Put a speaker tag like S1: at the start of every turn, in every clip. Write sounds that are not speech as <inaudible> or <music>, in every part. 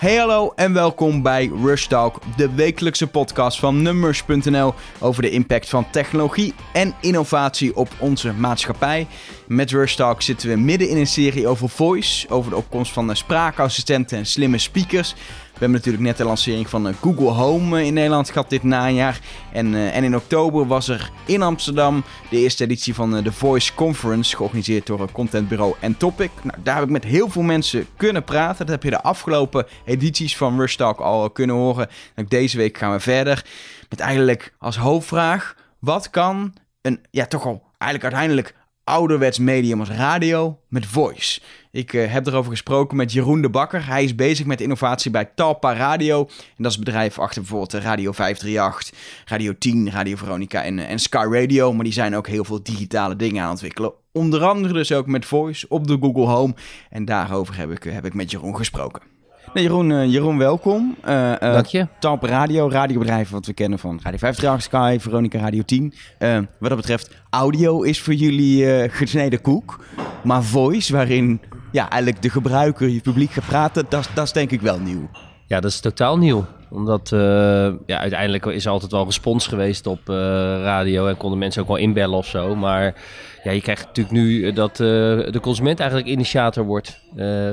S1: Hey hallo en welkom bij Rush Talk, de wekelijkse podcast van Numbers.nl over de impact van technologie en innovatie op onze maatschappij. Met Rush Talk zitten we midden in een serie over voice, over de opkomst van spraakassistenten en slimme speakers. We hebben natuurlijk net de lancering van eh, Google Home eh, in Nederland gehad dit najaar. En, uh, en in oktober was er in Amsterdam de eerste editie van de Voice Conference, georganiseerd door contentbureau en Topic. Nou, daar heb ik met heel veel mensen kunnen praten. Dat heb je de afgelopen edities van Rush Talk al kunnen horen. Nou, deze week gaan we verder met eigenlijk als hoofdvraag: wat kan een, ja, toch al eigenlijk uiteindelijk ouderwets medium als radio met voice. Ik uh, heb erover gesproken met Jeroen de Bakker. Hij is bezig met innovatie bij Talpa Radio. En dat is het bedrijf achter bijvoorbeeld Radio 538, Radio 10, Radio Veronica en, en Sky Radio. Maar die zijn ook heel veel digitale dingen aan het ontwikkelen. Onder andere dus ook met voice op de Google Home. En daarover heb ik, heb ik met Jeroen gesproken. Nee, Jeroen, uh, Jeroen, welkom.
S2: Uh, Dank je.
S1: Radio, radiobedrijven wat we kennen van Radio 538, Sky, Veronica Radio 10. wat dat betreft, audio is voor jullie gesneden koek. Maar voice, waarin ja, eigenlijk de gebruiker, je publiek gaat praten, dat, dat is denk ik wel nieuw.
S2: Ja, dat is totaal nieuw. Omdat uh, ja, uiteindelijk is er altijd wel respons geweest op uh, radio en konden mensen ook wel inbellen of zo. Maar ja, je krijgt natuurlijk nu dat uh, de consument eigenlijk initiator wordt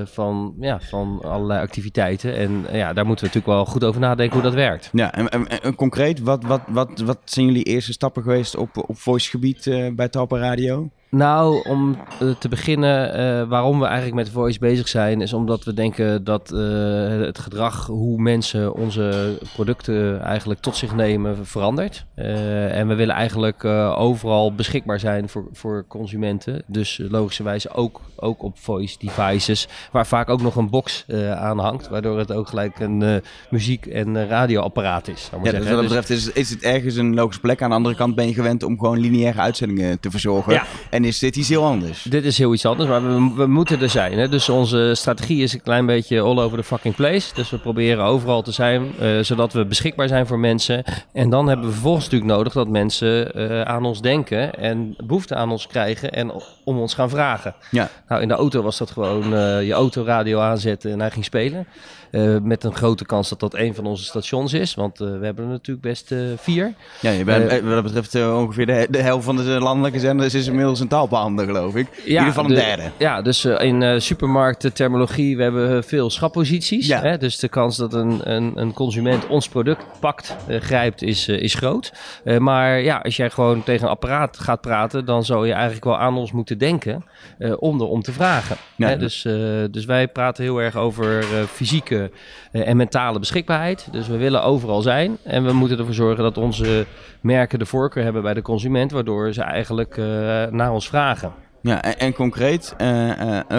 S2: van, ja, van allerlei activiteiten. En ja, daar moeten we natuurlijk wel goed over nadenken hoe dat werkt.
S1: Ja, en, en, en concreet, wat, wat, wat, wat zijn jullie eerste stappen geweest op, op voice gebied bij Talpa Radio?
S2: Nou, om uh, te beginnen, uh, waarom we eigenlijk met voice bezig zijn, is omdat we denken dat uh, het gedrag, hoe mensen onze producten eigenlijk tot zich nemen, verandert. en we willen eigenlijk overal beschikbaar zijn voor, voor consumenten. Dus logischerwijs ook, ook op voice devices, waar vaak ook nog een box aan hangt, waardoor het ook gelijk een muziek- en radioapparaat is.
S1: Ja, dus wat dat betreft is, is het ergens een logische plek. Aan de andere kant ben je gewend om gewoon lineaire uitzendingen te verzorgen.
S2: Ja.
S1: En is dit iets heel anders?
S2: Dit is heel iets anders, maar we, we moeten er zijn. Hè? Dus onze strategie is een klein beetje all over the fucking place. Dus we proberen overal te zijn, uh, zodat we beschikbaar zijn voor mensen. En dan hebben we vervolgens natuurlijk nodig dat mensen uh, aan ons denken en behoefte aan ons krijgen en om ons gaan vragen.
S1: Ja.
S2: Nou, in de auto was dat gewoon uh, je autoradio aanzetten en hij ging spelen. Met een grote kans dat dat een van onze stations is. Want we hebben er natuurlijk best vier.
S1: Ja, je bent, wat dat betreft ongeveer de, de, helft van de landelijke zenders is inmiddels een taalbeander, geloof ik. Ja, in ieder geval een
S2: de,
S1: derde.
S2: Ja, dus in supermarkten, terminologie, we hebben veel schapposities.
S1: Ja.
S2: Hè? Dus de kans dat een, een, een consument ons product pakt, grijpt, is, is groot. maar ja, als jij gewoon tegen een apparaat gaat praten, dan zou je eigenlijk wel aan ons moeten denken om erom te vragen.
S1: Ja.
S2: Hè? Dus, dus wij praten heel erg over fysieke uh, en mentale beschikbaarheid. Dus we willen overal zijn. En we moeten ervoor zorgen dat onze merken de voorkeur hebben bij de consument, waardoor ze eigenlijk naar ons vragen.
S1: Ja, en, en concreet,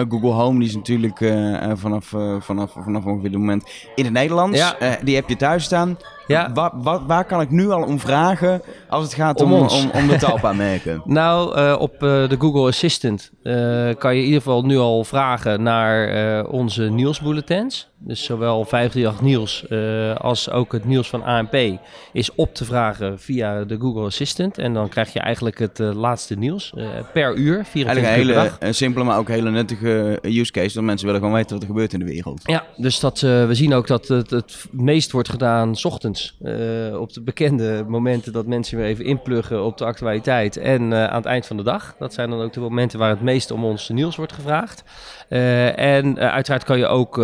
S1: Google Home die is natuurlijk vanaf, vanaf, vanaf ongeveer het moment in het Nederlands.
S2: Ja.
S1: die heb je thuis staan.
S2: Ja.
S1: Waar, waar, waar, kan ik nu al om vragen als het gaat om,
S2: om,
S1: om, om de taalpaarmerken? <laughs>
S2: nou, op de Google Assistant kan je in ieder geval nu al vragen naar onze nieuwsbulletins. Dus zowel 538 nieuws als ook het nieuws van ANP is op te vragen via de Google Assistant. En dan krijg je eigenlijk het laatste nieuws per uur, 24
S1: Eigenlijk een hele simpele, maar ook hele nuttige use case. Dat mensen willen gewoon weten wat er gebeurt in de wereld.
S2: Ja, dus dat, we zien ook dat het het meest wordt gedaan 's ochtends. Uh, op de bekende momenten dat mensen weer even inpluggen op de actualiteit. En uh, aan het eind van de dag. Dat zijn dan ook de momenten waar het meest om ons nieuws wordt gevraagd. En uiteraard kan je ook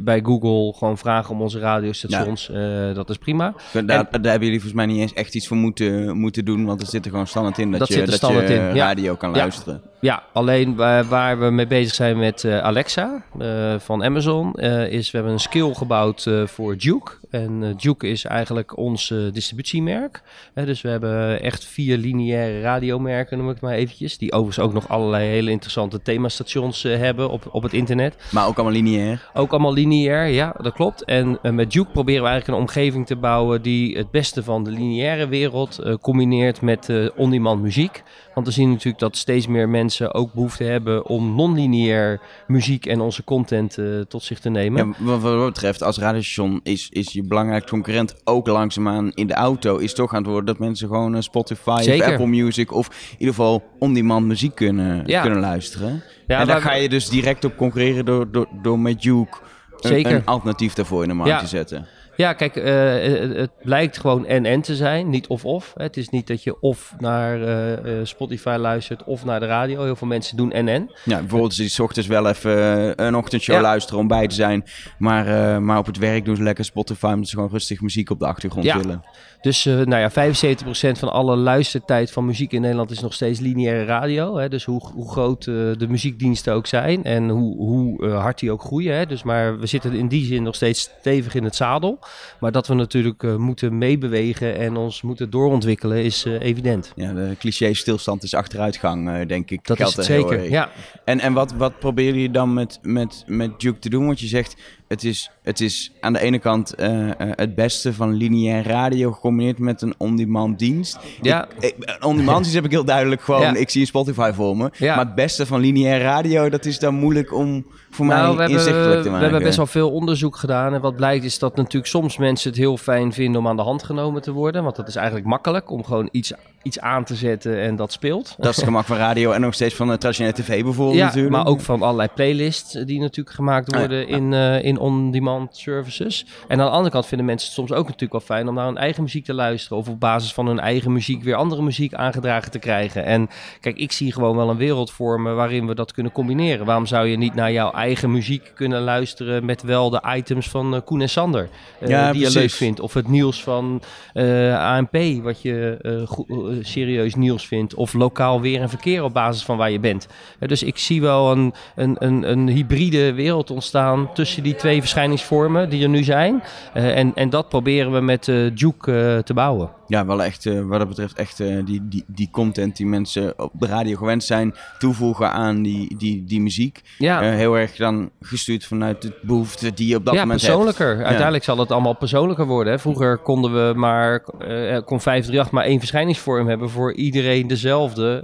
S2: bij Google gewoon vragen om onze radiostations. Ja. dat is prima.
S1: Daar, en, daar, hebben jullie volgens mij niet eens echt iets voor moeten, moeten doen. Want er zit er gewoon standaard in dat,
S2: dat
S1: je,
S2: er
S1: dat je
S2: in.
S1: radio
S2: ja.
S1: kan luisteren.
S2: Ja, alleen waar, waar, we mee bezig zijn met uh, Alexa uh, van Amazon, uh, is we hebben een skill gebouwd voor Duke. En Duke is eigenlijk ons distributiemerk. dus we hebben echt vier lineaire radiomerken, noem ik het maar eventjes. Die overigens ook nog allerlei hele interessante themastations hebben op, op het internet.
S1: Maar ook allemaal lineair?
S2: Ook allemaal lineair, ja, dat klopt. En met Duke proberen we eigenlijk een omgeving te bouwen die het beste van de lineaire wereld combineert met on-demand muziek. Want we zien natuurlijk dat steeds meer mensen ook behoefte hebben om non-lineair muziek en onze content uh, tot zich te nemen.
S1: Ja, wat, wat betreft, als radiostation is, is je belangrijkste concurrent ook langzaamaan in de auto. Is toch aan het worden dat mensen gewoon uh, Spotify
S2: Zeker.
S1: of Apple Music of in ieder geval on-demand muziek kunnen,
S2: Ja.
S1: kunnen luisteren.
S2: Ja,
S1: en daar ga je dus direct op concurreren door, door, door met Duke
S2: Zeker.
S1: een alternatief daarvoor in de markt te zetten.
S2: Ja, kijk, eh, het, het blijkt gewoon en-en te zijn, niet of-of. Het is niet dat je of naar eh, eh, Spotify luistert of naar de radio. Heel veel mensen doen en-en.
S1: Ja, bijvoorbeeld die 's ochtends wel even eh, een ochtendshow
S2: Ja.
S1: luisteren om bij te zijn. Maar, eh, maar op het werk doen ze lekker Spotify omdat ze gewoon rustig muziek op de achtergrond
S2: Ja.
S1: willen.
S2: Dus eh, nou ja, 75% van alle luistertijd van muziek in Nederland is nog steeds lineaire radio. Hè? Dus hoe, hoe groot eh, de muziekdiensten ook zijn en hoe, hoe eh, hard die ook groeien. Hè? Dus maar we zitten in die zin nog steeds stevig in het zadel. Maar dat we natuurlijk eh, moeten meebewegen en ons moeten doorontwikkelen is eh, evident.
S1: Ja, de cliché stilstand is achteruitgang, eh, denk ik.
S2: Dat is
S1: Geldt
S2: het
S1: er heel
S2: zeker. Ja.
S1: En, en wat, wat probeer je dan met, met, met Duke te doen? Want je zegt, het is, het is aan de ene kant eh, eh, het beste van lineair radio gecombineerd met een on-demand dienst.
S2: Ja.
S1: Ik- ik- Een on-demand <laughs> dienst heb ik heel duidelijk gewoon,
S2: Ja.
S1: ik zie een Spotify voor me.
S2: Ja.
S1: Maar het beste van lineair radio, dat is dan moeilijk om voor mij
S2: Nou, we hebben,
S1: inzichtelijk te
S2: we
S1: maken.
S2: hebben best wel veel onderzoek gedaan. En wat blijkt is dat natuurlijk soms mensen het heel fijn vinden om aan de hand genomen te worden. Want dat is eigenlijk makkelijk om gewoon iets, iets aan te zetten en dat speelt.
S1: Dat is het gemak van radio en nog steeds van de traditionele tv bijvoorbeeld
S2: Ja,
S1: natuurlijk.
S2: maar ook van allerlei playlists die natuurlijk gemaakt
S1: Ah, ja,
S2: worden in, eh, in on-demand services. En aan de andere kant vinden mensen het soms ook natuurlijk wel fijn om naar hun eigen muziek te luisteren. Of op basis van hun eigen muziek weer andere muziek aangedragen te krijgen. En kijk, ik zie gewoon wel een wereld vormen waarin we dat kunnen combineren. Waarom zou je niet naar jouw eigen muziek kunnen luisteren met wel de items van eh, Koen en Sander? eh,
S1: Ja,
S2: die je leuk vindt. Of het nieuws van eh, ANP, wat je eh, goed- eh, serieus nieuws vindt. Of lokaal weer en verkeer op basis van waar je bent. Eh, dus ik zie wel een, een, een, een hybride wereld ontstaan tussen die twee verschijningsvormen die er nu zijn. Eh, en, en dat proberen we met eh Juke eh, te bouwen.
S1: Ja, wel echt, eh, wat dat betreft, echt eh, die, die, die content die mensen op de radio gewend zijn, toevoegen aan die, die, die muziek.
S2: Ja.
S1: Eh, heel erg dan gestuurd vanuit de behoefte die je op dat
S2: ja,
S1: moment
S2: persoonlijker.
S1: hebt. Ja.
S2: Uiteindelijk zal het allemaal persoonlijker worden. Hè. Vroeger konden we maar, kon 538 maar één verschijningsvorm hebben voor iedereen dezelfde.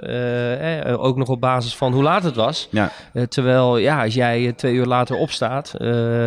S2: eh, ook nog op basis van hoe laat het was.
S1: Ja.
S2: Terwijl, ja, als jij twee uur later opstaat,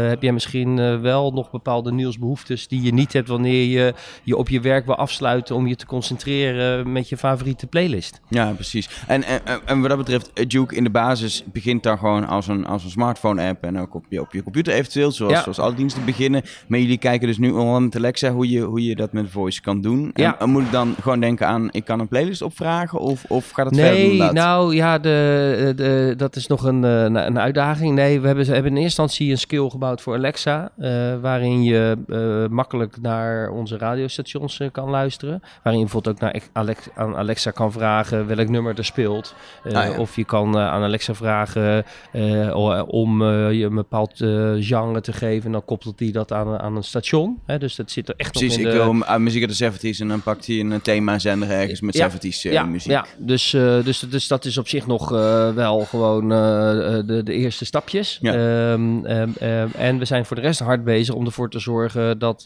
S2: heb jij misschien wel nog bepaalde nieuwsbehoeftes die je niet hebt wanneer je je op je werk wil afsluiten om je te concentreren met je favoriete playlist.
S1: Ja, precies. En, en, en- wat dat betreft, eh, Juke in de basis begint dan gewoon als een, als een smartphone-app en ook op je, op je computer eventueel, zoals,
S2: Ja.
S1: zoals alle diensten beginnen. Maar jullie kijken dus nu onder met Alexa hoe je, hoe je dat met voice kan doen. En-
S2: Ja.
S1: En, moet ik dan gewoon denken aan, ik kan een playlist opvragen of, of gaat het verder
S2: Nee,
S1: dan dat?
S2: nou ja, de, de, dat is nog een, eh, een uitdaging. Nee, we hebben, we hebben in eerste instantie een skill gebouwd voor Alexa. eh, waarin je eh, makkelijk naar onze radiostations eh, kan luisteren. Waarin je bijvoorbeeld ook naar Alex, aan Alexa kan vragen welk nummer er speelt. Eh,
S1: Ah, ja.
S2: Of je kan eh, aan Alexa vragen eh, om je een bepaald genre te geven. En dan koppelt hij dat aan, aan een station. Hè? Dus dat zit er echt
S1: Precies,
S2: nog
S1: ik
S2: in de...
S1: wil muziek uit de 70s en dan pakt hij een themazender ergens met
S2: Ja,
S1: 70s eh,
S2: ja,
S1: muziek.
S2: Ja, dus, dus, dus dat is op zich nog wel gewoon de, de eerste stapjes. Ehm, ehm, ehm, en we zijn voor de rest hard bezig om ervoor te zorgen dat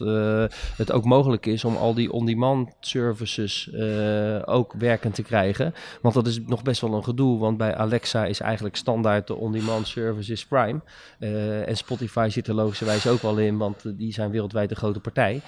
S2: het ook mogelijk is om al die on-demand services eh, ook werkend te krijgen. Want dat is nog best wel een gedoe, want bij Alexa is eigenlijk standaard de on-demand service is Prime. Eh, en Spotify zit er logischerwijs ook wel in, want eh, die zijn wereldwijd een grote partij.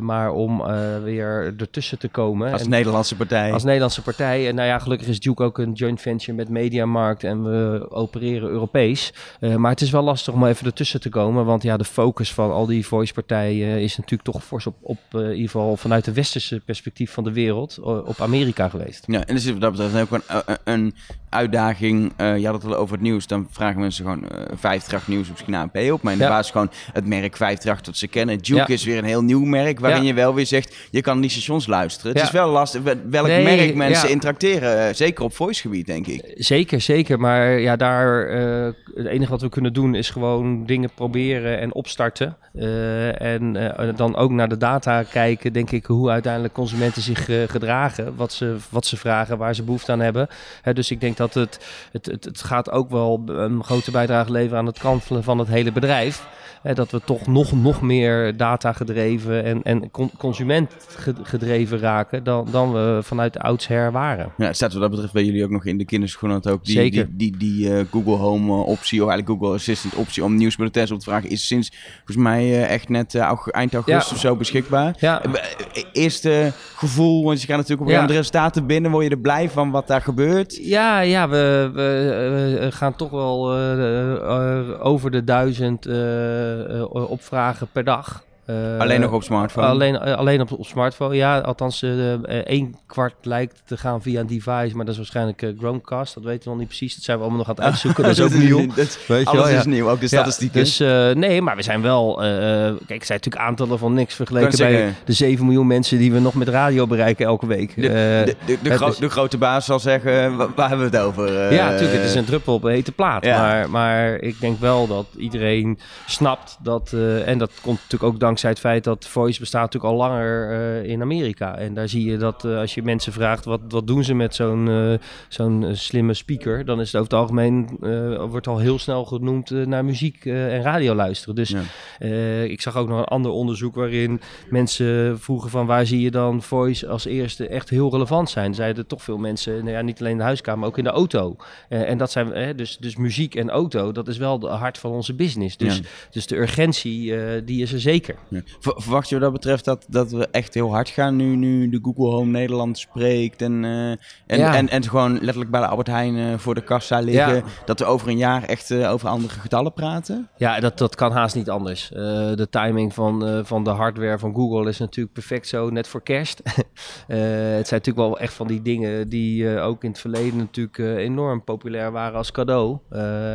S2: Maar om weer ertussen te komen...
S1: Als
S2: en-
S1: Nederlandse partij.
S2: als Nederlandse partij. En nou ja, gelukkig is Duke ook een joint venture met Mediamarkt en we opereren Europees. Maar het is wel lastig om even ertussen te komen, want ja, de focus van al die voice-partijen is natuurlijk toch fors op, op in ieder geval vanuit de westerse perspectief van de wereld, eh, op Amerika geweest.
S1: Ja, en dus dat betreft ook een, een, een uitdaging. eh je had het al over het nieuws. Dan vragen mensen gewoon eh 538 nieuws of misschien ANP op. Maar in de
S2: Ja.
S1: basis gewoon het merk 538 dat ze kennen. Duke
S2: Ja.
S1: is weer een heel nieuw merk. Waarin
S2: Ja.
S1: je wel weer zegt, je kan die stations luisteren. Het is wel lastig wel- welk
S2: Nee,
S1: merk mensen interacteren. eh, zeker op voice gebied, denk ik.
S2: Zeker, zeker. Maar ja, daar, eh, het enige wat we kunnen doen is gewoon dingen proberen en opstarten. Eh, en eh, dan ook naar de data kijken, denk ik, hoe uiteindelijk consumenten zich eh, gedragen. Wat ze, wat ze vragen, waar ze behoefte aan hebben. Hè, dus ik denk dat het, het, het, het gaat ook wel een grote bijdrage leveren aan het kantelen van het hele bedrijf. Hè, dat we toch nog, nog meer data gedreven en, en con- consument ge- gedreven raken dan, dan we vanuit oudsher waren.
S1: Ja, staat wat dat betreft bij jullie ook nog in de kinderschoenen. Ook die,
S2: Zeker.
S1: die, die, die eh, Google Home eh, optie, of eigenlijk Google Assistant optie om nieuwsbulletins op te vragen, is sinds volgens mij echt net eind augustus
S2: Ja.
S1: of zo beschikbaar.
S2: Ja.
S1: Eh, gevoel, want je gaat natuurlijk op een
S2: Ja.
S1: de resultaten binnen, word je er blij van wat daar gebeurt.
S2: Ja, ja we, we eh, gaan toch wel eh, eh, over de duizend eh, opvragen per dag.
S1: Uh, alleen nog op smartphone?
S2: Alleen, uh, alleen op, op, smartphone, ja. Althans, uh, één kwart lijkt te gaan via een device, maar dat is waarschijnlijk Chromecast. Dat weten we nog niet precies. Dat zijn we allemaal nog aan het uitzoeken. dat is ook <laughs> nieuw.
S1: Dat, Weet alles je is nieuw, ook de statistieken.
S2: dus nee, maar we zijn wel... kijk, het zijn natuurlijk aantallen van niks vergeleken bij de 7 miljoen mensen die we nog met radio bereiken elke week.
S1: De, de, de, de, gro de grote baas zal zeggen, waar, hebben we het over?
S2: ja, natuurlijk. Het is een druppel op een hete plaat. Maar, maar ik denk wel dat iedereen snapt dat... en dat komt natuurlijk ook dankzij dankzij het feit dat Voice bestaat natuurlijk al langer uh, in Amerika. En daar zie je dat uh, als je mensen vraagt wat, wat doen ze met zo'n uh, zo'n slimme speaker, dan is het over het algemeen wordt al heel snel genoemd naar muziek en radio luisteren. Dus ja. ik zag ook nog een ander onderzoek waarin mensen vroegen van waar zie je dan Voice als eerste echt heel relevant zijn. Zeiden toch veel mensen, nou ja, niet alleen in de huiskamer, maar ook in de auto. en dat zijn dus, dus muziek en auto, dat is wel de hart van onze business. Dus, ja. dus de urgentie, die is er zeker.
S1: Verwacht je wat dat betreft dat, dat we echt heel hard gaan nu, nu de Google Home Nederland spreekt en, uh, en, en, en, gewoon letterlijk bij de Albert Heijn uh, voor de kassa liggen, dat we over een jaar echt uh, over andere getallen praten?
S2: Ja, dat, dat kan haast niet anders. de timing van, van de hardware van Google is natuurlijk perfect zo, net voor kerst. <laughs> het zijn natuurlijk wel echt van die dingen die ook in het verleden natuurlijk enorm populair waren als cadeau.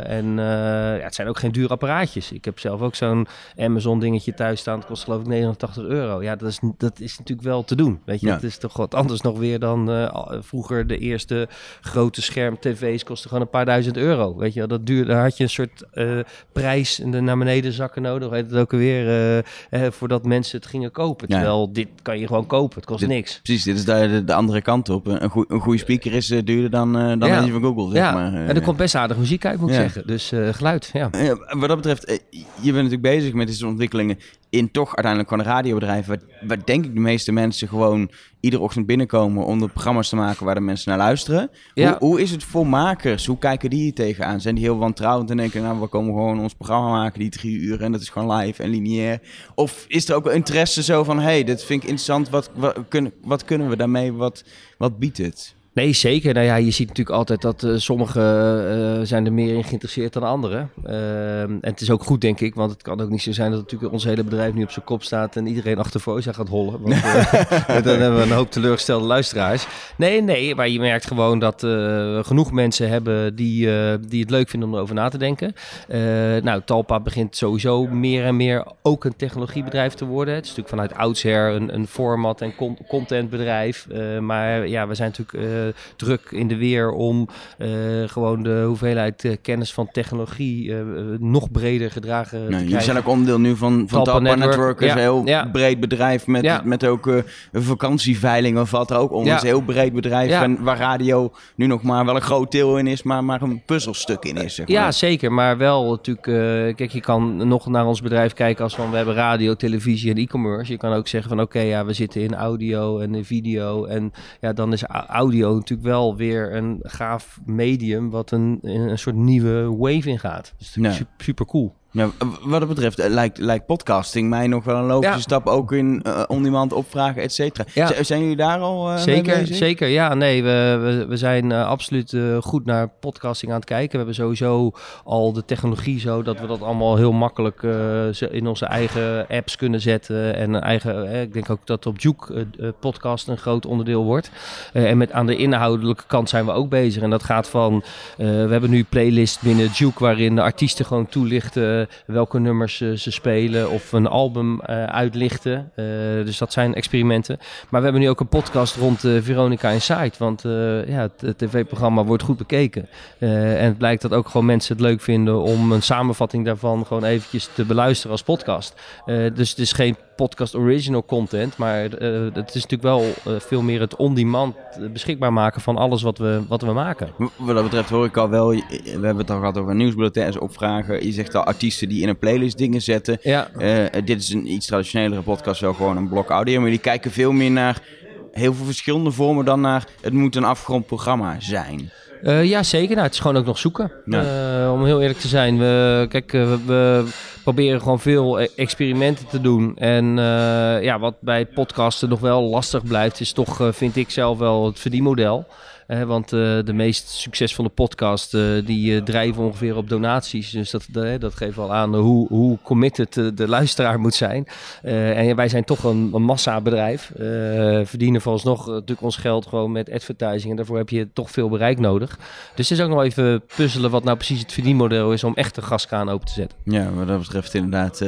S2: en ja, het zijn ook geen dure apparaatjes. Ik heb zelf ook zo'n Amazon dingetje thuis staan kost geloof ik 89 euro. Ja, dat is, dat is natuurlijk wel te doen. Weet je, ja. dat is toch wat anders nog weer dan uh, vroeger de eerste grote scherm tv's kostte gewoon een paar duizend euro. Weet je, dat duurde, daar had je een soort uh, prijs en de naar beneden zakken nodig. Weet het ook alweer uh, voordat mensen het gingen kopen. Terwijl dit kan je gewoon kopen. Het kost niks.
S1: Precies, dit is de, de, andere kant op. Een, goe, een goede speaker is duurder dan, dan ja. van Google. Zeg
S2: ja,
S1: maar.
S2: en er komt best aardig muziek uit, moet ik zeggen. Dus geluid, ja.
S1: Wat dat betreft, je bent natuurlijk bezig met deze ontwikkelingen in toch uiteindelijk gewoon een radiobedrijf. Waar, waar denk ik de meeste mensen gewoon iedere ochtend binnenkomen om de programma's te maken waar de mensen naar luisteren. Ja. Hoe, hoe, is het voor makers? Hoe kijken die hier tegenaan? Zijn die heel wantrouwend en denken, nou, we komen gewoon ons programma maken die drie uur en dat is gewoon live en lineair? Of is er ook interesse zo van, hey, dit vind ik interessant, wat, wat, kunnen, wat kunnen we daarmee, wat, wat biedt het?
S2: Nee, zeker. Nou ja, je ziet natuurlijk altijd dat uh, sommigen uh, zijn er meer in geïnteresseerd dan anderen. Uh, en het is ook goed, denk ik, want het kan ook niet zo zijn dat natuurlijk ons hele bedrijf nu op zijn kop staat en iedereen achter Voice gaat hollen. Want <laughs> <laughs> dan hebben we een hoop teleurgestelde luisteraars. Nee, nee, maar je merkt gewoon dat we genoeg mensen hebben die, die het leuk vinden om erover na te denken. nou, Talpa begint sowieso meer en meer ook een technologiebedrijf te worden. Het is natuurlijk vanuit oudsher een, een format- en con contentbedrijf. maar ja, we zijn natuurlijk eh, druk in de weer om eh, gewoon de hoeveelheid eh, kennis van technologie nog breder gedragen nee, te krijgen.
S1: Je zijn ook onderdeel nu van, van Talpa, Talpa Network. een heel breed bedrijf met, met ook een vakantieveiling of wat er ook onder. Is een heel breed bedrijf en waar radio nu nog maar wel een groot deel in is, maar, maar een puzzelstuk in is. Zeg maar.
S2: Ja, zeker. Maar wel natuurlijk, kijk, je kan nog naar ons bedrijf kijken als van we hebben radio, televisie en e-commerce. Je kan ook zeggen van oké, ja, we zitten in audio en in video en ja, dan is audio natuurlijk wel weer een gaaf medium wat een, een soort nieuwe wave ingaat. Dus ja. super, super cool.
S1: Ja, wat dat betreft eh, lijkt, lijkt podcasting mij nog wel een logische stap. Ook in uh, on-demand opvragen, et cetera. Ja. zijn jullie daar al uh,
S2: zeker,
S1: mee bezig?
S2: Zeker, ja. Nee, we, we, we zijn uh, absoluut goed naar podcasting aan het kijken. We hebben sowieso al de technologie zo dat we dat allemaal heel makkelijk in onze eigen apps kunnen zetten. En eigen, ik denk ook dat op Juke podcast een groot onderdeel wordt. en met, aan de inhoudelijke kant zijn we ook bezig. En dat gaat van, we hebben nu playlist binnen Juke waarin de artiesten gewoon toelichten welke nummers ze spelen of een album uh, uitlichten. Dus dat zijn experimenten. Maar we hebben nu ook een podcast rond Veronica Inside. Want ja, het, tv-programma wordt goed bekeken. en het blijkt dat ook gewoon mensen het leuk vinden om een samenvatting daarvan gewoon eventjes te beluisteren als podcast. dus het is geen podcast original content. Maar uh, het is natuurlijk wel veel meer het on-demand beschikbaar maken van alles wat we, wat we maken.
S1: Wat dat betreft hoor ik al wel, we hebben het al gehad over nieuwsbulletins, opvragen. Je zegt al artiesten die in een playlist dingen zetten. Ja. Uh, dit is een iets traditionelere podcast, wel gewoon een blok audio. Maar jullie kijken veel meer naar heel veel verschillende vormen dan naar het moet een afgerond programma zijn.
S2: Uh, ja, zeker. Nou, het is gewoon ook nog zoeken. Uh, om heel eerlijk te zijn. We, kijk, we, proberen gewoon veel e- experimenten te doen. En ja, wat bij podcasten nog wel lastig blijft, is toch, vind ik zelf wel, het verdienmodel. Want uh, de meest succesvolle podcast uh, die drijven ongeveer op donaties. Dus dat, dat geeft wel aan hoe, hoe committed de luisteraar moet zijn. en wij zijn toch een, een massabedrijf. verdienen vooralsnog natuurlijk ons geld gewoon met advertising. En daarvoor heb je toch veel bereik nodig. Dus het is ook nog even puzzelen wat nou precies het verdienmodel is om echt de gaskraan open te zetten.
S1: Ja, wat dat betreft inderdaad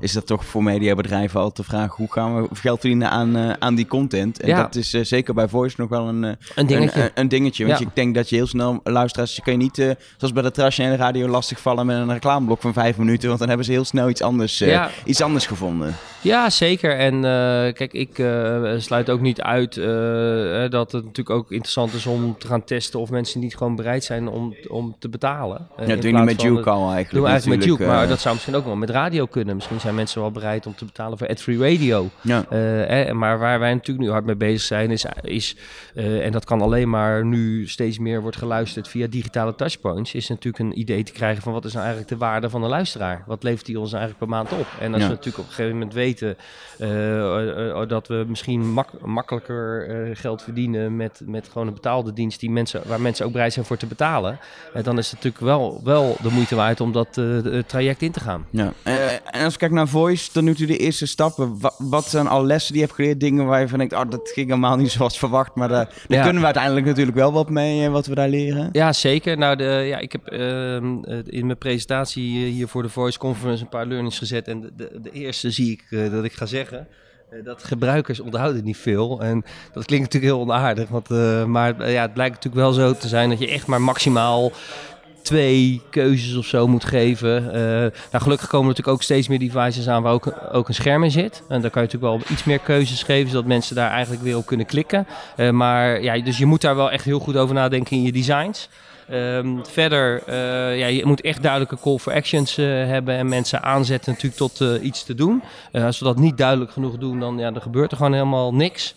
S1: is dat toch voor mediabedrijven altijd de vraag... hoe gaan we geld verdienen aan, aan die content? En ja. dat is zeker bij Voice nog wel een,
S2: een dingetje.
S1: Een, een dingetje. Want ik denk dat je heel snel luisteraars, je kan je niet, uh, zoals bij de traditionele radio, lastigvallen met een reclameblok van vijf minuten. Want dan hebben ze heel snel iets anders, uh, iets anders gevonden.
S2: Ja, zeker. En uh, kijk, ik sluit ook niet uit dat het natuurlijk ook interessant is om te gaan testen of mensen niet gewoon bereid zijn om, om te betalen.
S1: ja, dat doe je niet met Juke al eigenlijk.
S2: Doe eigenlijk met Juke, maar dat zou misschien ook wel met radio kunnen. Misschien zijn mensen wel bereid om te betalen voor ad-free radio. Ja. maar waar wij natuurlijk nu hard mee bezig zijn, is, is en dat kan alleen maar nu steeds meer wordt geluisterd via digitale touchpoints, is natuurlijk een idee te krijgen van wat is nou eigenlijk de waarde van de luisteraar? Wat levert die ons eigenlijk per maand op? En als we natuurlijk op een gegeven moment weten uh, dat we misschien makkelijker geld verdienen met, met gewoon een betaalde dienst die mensen, waar mensen ook bereid zijn voor te betalen, dan is het natuurlijk wel, wel de moeite waard om dat traject in te gaan.
S1: Ja. En, als ik kijk naar Voice, dan doet u de eerste stappen. Wat, zijn al lessen die je hebt geleerd? Dingen waar je van denkt, oh, dat ging helemaal niet zoals verwacht, maar daar, daar kunnen we uiteindelijk natuurlijk wel wat mee, wat we daar leren.
S2: Ja, zeker. Nou, de, ja, ik heb ehm, in mijn presentatie hier voor de Voice Conference een paar learnings gezet. En de, de, eerste zie ik uh, dat ik ga zeggen. Uh, dat gebruikers onthouden niet veel. En dat klinkt natuurlijk heel onaardig. Want, maar ja, het blijkt natuurlijk wel zo te zijn dat je echt maar maximaal twee keuzes of zo moet geven. Uh, nou, gelukkig komen natuurlijk ook steeds meer devices aan waar ook, een scherm in zit. En dan kan je natuurlijk wel iets meer keuzes geven, zodat mensen daar eigenlijk weer op kunnen klikken. Uh, maar ja, dus je moet daar wel echt heel goed over nadenken in je designs. Um, verder, uh, ja, je moet echt duidelijke call for actions hebben en mensen aanzetten natuurlijk tot iets te doen. als we dat niet duidelijk genoeg doen, dan, ja, dan gebeurt er gewoon helemaal niks.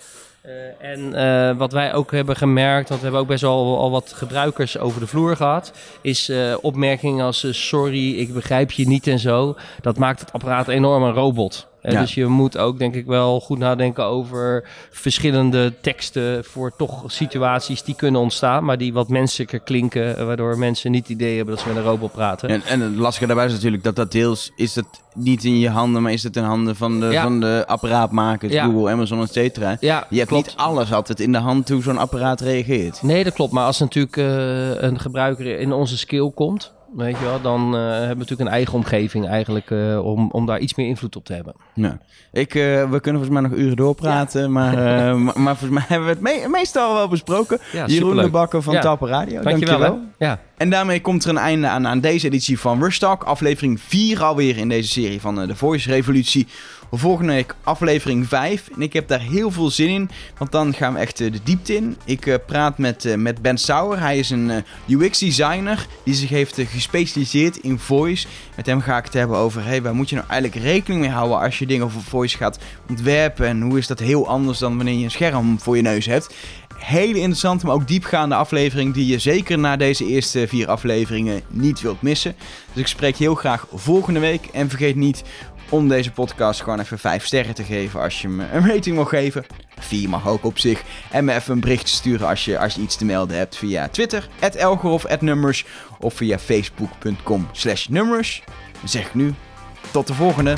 S2: Uh, en uh, wat wij ook hebben gemerkt, want we hebben ook best wel al wat gebruikers over de vloer gehad, is uh, opmerkingen als sorry, ik begrijp je niet en zo. Dat maakt het apparaat enorm een robot. Ja. Dus je moet ook denk ik wel goed nadenken over verschillende teksten voor toch situaties die kunnen ontstaan, maar die wat menselijker klinken, waardoor mensen niet het idee hebben dat ze met een robot praten.
S1: En, en het lastige daarbij is natuurlijk dat dat deels is het niet in je handen, maar is het in handen van de, ja. van de apparaatmakers, ja. Google, Amazon, et cetera.
S2: Ja,
S1: je hebt
S2: klopt.
S1: niet alles altijd in de hand hoe zo'n apparaat reageert.
S2: Nee, dat klopt. Maar als natuurlijk uh, een gebruiker in onze skill komt, Weet je wel, dan uh, hebben we natuurlijk een eigen omgeving eigenlijk uh, om, om daar iets meer invloed op te hebben.
S1: Ja. Ik, uh, we kunnen volgens mij nog uren doorpraten, ja. maar, <laughs> maar, maar, volgens mij hebben we het me meestal wel besproken. Ja, Jeroen de Bakker van ja. Tappen Radio, dankjewel. dankjewel.
S2: Ja.
S1: En daarmee komt er een einde aan, aan deze editie van Rush Talk, aflevering 4 alweer in deze serie van de Voice Revolutie. Volgende week aflevering 5. En ik heb daar heel veel zin in. Want dan gaan we echt de diepte in. Ik praat met, met Ben Sauer. Hij is een UX-designer die zich heeft gespecialiseerd in voice. Met hem ga ik het hebben over, hey, waar moet je nou eigenlijk rekening mee houden als je dingen voor voice gaat ontwerpen? En hoe is dat heel anders dan wanneer je een scherm voor je neus hebt? Hele interessante, maar ook diepgaande aflevering die je zeker na deze eerste vier afleveringen niet wilt missen. Dus ik spreek heel graag volgende week. En vergeet niet om deze podcast gewoon even 5 sterren te geven als je me een rating mag geven. 4 mag ook op zich. En me even een berichtje sturen als je, als je iets te melden hebt via Twitter, Elger of Numbers. Of via facebook.com slash numbers. Dan zeg ik nu, tot de volgende.